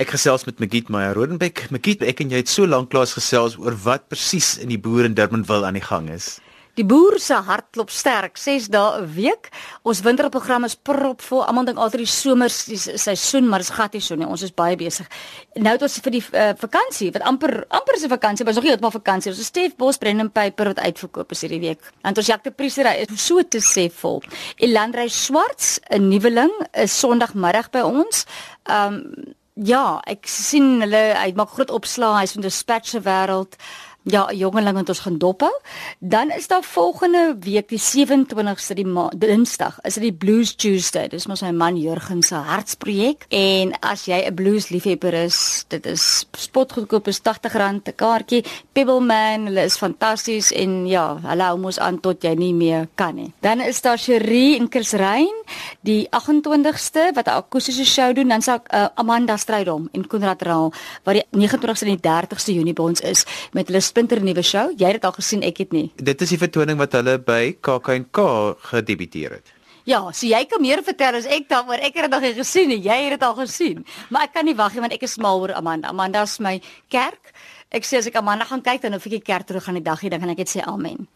Ek gesels met Magiet Meyer Rodenbeck. Magiet, ek en jy het so lank klaas gesels oor wat presies in die boer in Durbanville aan die gang is. Die boer se hart klop sterk 6 dae 'n week. Ons winterprogram is propvol. Almal dink altyd die somer die seisoen, maar dit is gat hier so nie. Ons is baie besig. Nou het ons vir die uh, vakansie, wat amper amper is 'n vakansie, maar is nog nie heeltemal vakansie. Ons het Stef Bos Brendan Paper wat uitverkoop is hierdie week. En ons Jacques de Priester is so te sê vol. Elandrey Swarts, 'n nuweling, is Sondagmiddag by ons. Um Ja, ek sien hulle hy maak groot opslae, hy's van die dispatch se wêreld ja, jongeling wat ons gaan dophou. Dan is daar volgende week die 27ste die Dinsdag, is dit die Blues Tuesday. Dis mos my man Jurgen se hartsprojek en as jy 'n blues liefhebber is, dit is spotgoedkoop is R80 'n kaartjie. Pebbleman, hulle is fantasties en ja, hulle hou mos aan tot jy nie meer kan nie. Dan is daar Cherie en Chris Rein die 28ste wat 'n akoestiese show doen, dan sal uh, Amanda Strydom en Konrad Raal wat die 29ste en die 30ste Junie by ons is met hulle splinter nuwe show. Jy het dit al gesien, ek het nie. Dit is die vertoning wat hulle by KAK&K gedebuteer het. Ja, so jy kan meer vertel as ek daaroor. Ek het dit nog nie gesien nie. Jy het dit al gesien. Maar ek kan nie wag nie want ek is mal oor Amanda. Amanda is my kerk. Ek sê as ek Amanda gaan kyk dan of ek die kerk terug gaan die dag hier dan kan ek net sê amen.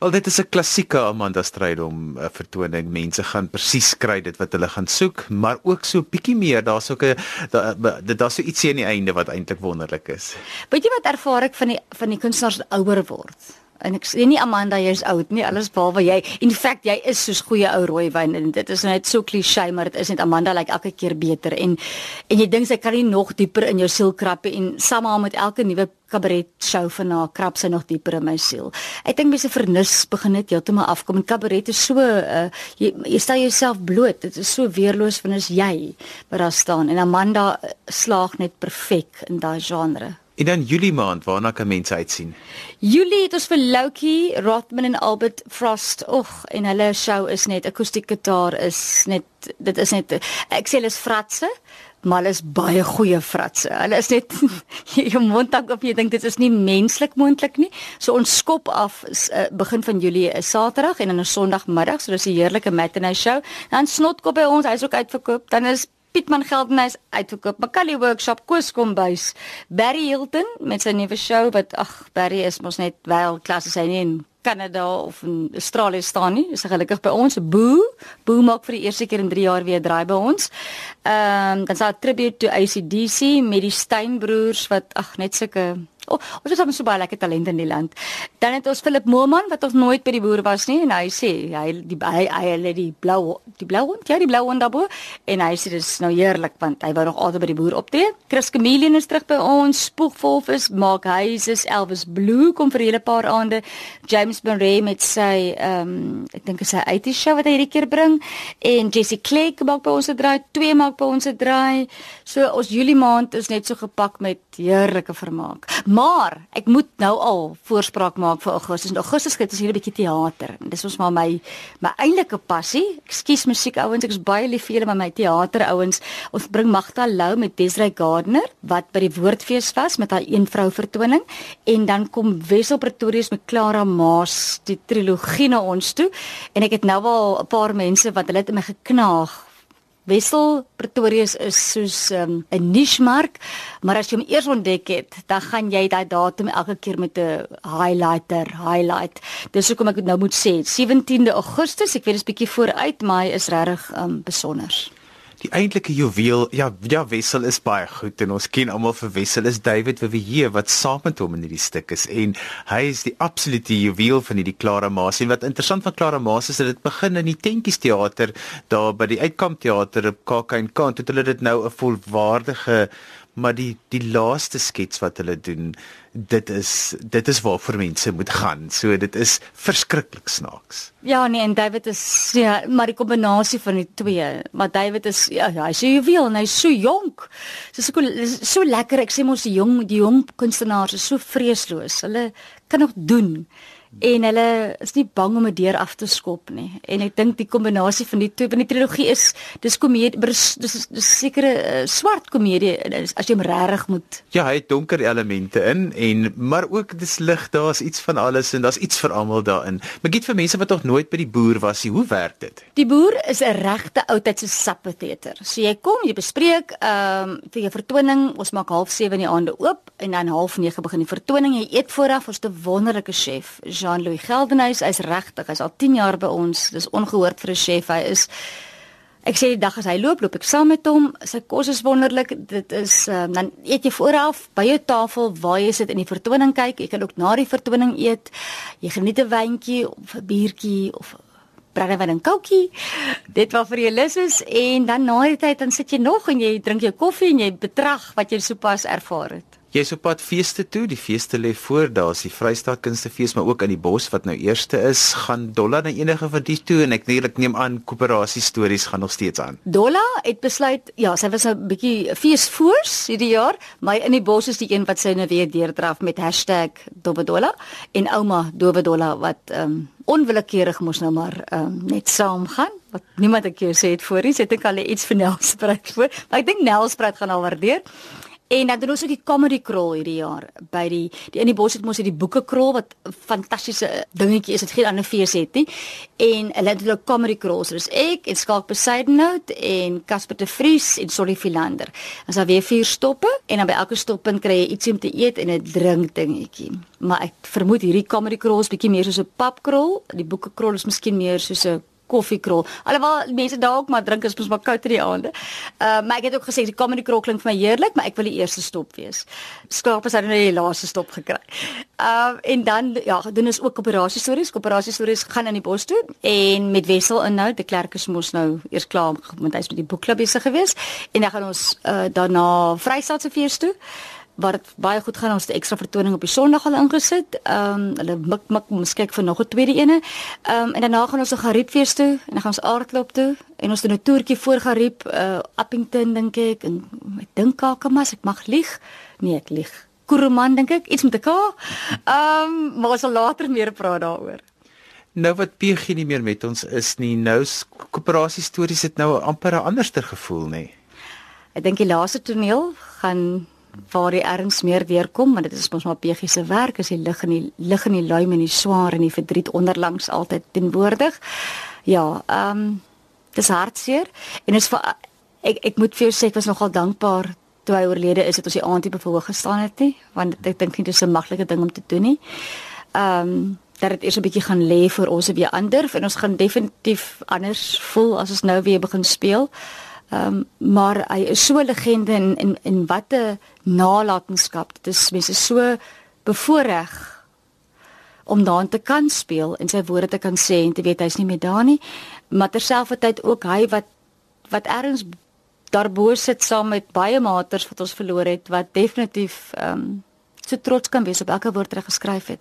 Wel dit is 'n klassieke Amanda stryd om 'n uh, vertoning. Mense gaan presies kry dit wat hulle gaan soek, maar ook so bietjie meer. Daar's ook 'n daar's daar so ietsie aan die einde wat eintlik wonderlik is. Weet jy wat ervaar ek van die van die kunstenaars ouer word? En ek sê nie Amanda jy's oud nie alles behalwe jy. In feite jy is soos goeie ou rooi wyn en dit is net so klise maar dit is net Amanda lyk like elke keer beter. En en jy dink sy kan nie nog dieper in jou siel krap en saam met elke nuwe kabaret show van haar krap sy nog dieper in my siel. Ek dink mense vernis begin net heeltemal afkom. En kabaret is so uh, jy, jy stel jouself bloot. Dit is so weerloos wanneer jy wat daar staan. En Amanda slaag net perfek in daai genre En dan Julie maand waarna kan mense uitsien? Julie het ons vir Loukie Rothman en Albert Frost. Ag, en hulle show is net akoestiek gitaar is net dit is net ek sê hulle is fratse, maar hulle is baie goeie fratse. Hulle is net jou mond dank op jy dink dit is nie menslik moontlik nie. So ons skop af is, uh, begin van Julie is Saterdag en dan 'n Sondagmiddag, so dis 'n heerlike matinee show. Dan snotkop by ons, hy's ook uitverkoop. Dan is Pietman Geldenhuis uitverkoop. Macaulay Workshop Koos Kombuis. Barry Hilton met sy nuwe show wat ag Barry is mos net wel klas as hy nie in Kanada of in Australië staan nie. Is gelukkig by ons. Boo, Boo maak vir die eerste keer in 3 jaar weer draai by ons. Ehm um, dan sal tribute to ACDC met die Steinbroers wat ag net sulke Oh, ons het so baie lekker talente in die land. Dan het ons Philip Mooman wat ons nooit by die boere was nie en hy sê hy die hy hy het die blou die blou hond, ja die blou hond daarbo en hy sê dit is nou heerlik want hy wou nog altyd by die boer optree. Chris Chameleon is terug by ons. Spoegwolf is maak huis is Elvis Blue kom vir 'n hele paar aande. James Murray met sy ehm um, ek dink is sy 80 show wat hy hierdie keer bring en Jessie Clegg maak by ons 'n draai, twee maak by ons 'n draai. So ons Julie maand is net so gepak met heerlike vermaak. Maar ek moet nou al voorspraak maak vir Augustus. In Augustus skryf ons hier 'n bietjie teater. Dis ons maar my my eintlike passie. Ekskuus musiek ouens, ek is baie lief vir julle maar my teater ouens. Ons bring Magda Lou met Desrey Gardner wat by die Woordfees was met haar een vrou vertoning en dan kom Wessel Pretorius met Clara Maas die trilogie na ons toe en ek het nou al 'n paar mense wat hulle het in my geknaag Wessel Pretoria is soos um, 'n um, niche mark, maar as jy hom eers ontdek het, dan gaan jy daai datum elke keer met 'n highlighter highlight. Dis hoekom ek dit nou moet sê, 17de Augustus, ek weet dit is bietjie vooruit, maar hy is regtig um, besonder die eintlike juweel ja ja Wessel is baie goed en ons ken almal vir Wessel is David Vivier wat saam met hom in hierdie stuk is. En hy is die absolute juweel van hierdie Clara Maas. En wat interessant van Clara Maas is dat dit begin in die tentjies teater daar by die uitkamp teater op KAK&K en toe hulle dit nou 'n volwaardige maar die die laaste skets wat hulle doen dit is dit is waar vir mense moet gaan. So dit is verskriklik snaaks. Ja nee en David is ja maar die kombinasie van die twee maar David is ja hy sê jy wil en hy's so jonk. So so, so lekker. Ek sê mos die jong die jong kunstenaars is so vreesloos. Hulle kan nog doen en hulle is nie bang om 'n deur af te skop nie. En ek dink die kombinasie van die twee, van die trilogie is dis komedie, dis dis sekere uh, swart komedie as jy hom regtig moet. Ja, hy het donker elemente in en maar ook dis lig, daar's iets van alles en daar's iets vir almal daarin. Maar gee vir mense wat nog nooit by die boer was, hoe werk dit? Die boer is 'n regte oudtydse sappetheater. So jy kom, jy bespreek ehm um, vir jou vertoning, ons maak 07:30 in die aande oop en dan 08:30 begin die vertoning. Jy eet vooraf, ons het 'n wonderlike chef, Jean-Louis Geldenhuys. Hy's regtig, hy's al 10 jaar by ons. Dis ongehoord vir 'n chef. Hy is Ek sê die dag as hy loop, loop ek saam met hom. Sy kos is wonderlik. Dit is um, dan eet jy vooraf by jou tafel waar jy sit in die vertoning kyk. Jy kan ook na die vertoning eet. Jy geniet 'n wyntjie of 'n biertjie of brandewyn en koutjie. Dit wat vir jou lus is en dan na die tyd dan sit jy nog en jy drink jou koffie en jy betrag wat jy sopas ervaar het. Jy is op pad feeste toe, die feeste lê voor, daar's die Vrystaat Kunstefees, maar ook in die bos wat nou eerste is, gaan Dolla na enige van die toe en ek natuurlik neem aan koöperasie stories gaan nog steeds aan. Dolla het besluit, ja, sy was 'n nou bietjie feesvoors hierdie jaar, maar in die bos is die een wat sy nou weer deurdraf met #dobedolla en ouma dobedolla wat ehm um, onwillekeurig mos nou maar ehm um, net saam gaan wat niemand ek jou sê het voor hier, sê ek al iets vir Nelspruit voor, maar ek dink Nelspruit gaan al waardeer. En dan doen ons ook die comedy crawl hierdie jaar by die die in die bos het mos hierdie boeke crawl wat fantastiese dingetjie is. Dit geen ander fees het nie. En hulle het hulle comedy crawls. Dis ek en Skalk Besaidenout en Casper de Vries en Solly Philander. Ons het weer vier stoppe en dan by elke stoppunt kry jy ietsie om te eet en 'n drink dingetjie. Maar ek vermoed hierdie comedy crawl is bietjie meer soos 'n pub crawl. Die boeke crawl is miskien meer soos 'n koffiekrol. Alhoewel mense dalk maar drink is mos maar koud in die aande. Uh maar ek het ook gesê die comedy krol klink vir my heerlik, maar ek wil die eerste stop wees. Skaap is nou die laaste stop gekry. Uh en dan ja, doen ons ook operasie stories. Operasie stories gaan in die bos toe en met Wessel inhou. Die klerk is mos nou eers klaar met hy's met die boekklub besig geweest en dan gaan ons uh daarna Vrystaat se fees toe wat baie goed gaan ons het ekstra vertoning op die Sondag al ingesit. Ehm um, hulle mik mik miskien vir nog 'n tweede ene. Ehm um, en daarna gaan ons na Gariepfees toe en dan gaan ons aardklop toe en ons doen 'n toertjie voor Gariep, uh Appington dink ek en ek dink Kakamas, ek mag lieg. Nee, ek lieg. Kuruman dink ek, iets met 'n K. Ehm um, maar ons sal later meer praat daaroor. Nou wat PG nie meer met ons is nie. Nou koöperasie stories het nou amper 'n anderster gevoel nê. Ek dink die laaste toneel gaan waar die erns meer deurkom want dit is mos maar PG se werk as die lig en die lig en die luim en die swaar en die verdriet onderlangs altyd teenwoordig. Ja, ehm um, dis hartseer en is vir ek ek moet vir jou sê ek was nogal dankbaar toe hy oorlede is dat ons die aand nie bevoor gestaan het nie want ek dink nie dis 'n maklike ding om te doen nie. Ehm um, dat dit eers 'n bietjie gaan lê vir ons weer ander en ons gaan definitief anders voel as ons nou weer begin speel. Ehm um, maar hy is so 'n legende in in in watte nalatenskap. Dit is mense so bevoordeel om daarin te kan speel en sy woorde te kan sê en te weet hy's nie meer daar nie. Maar terselfdertyd ook hy wat wat ergens daarbo sit saam met baie maters wat ons verloor het wat definitief ehm um, so trots kan wees op elke woord wat hy geskryf het.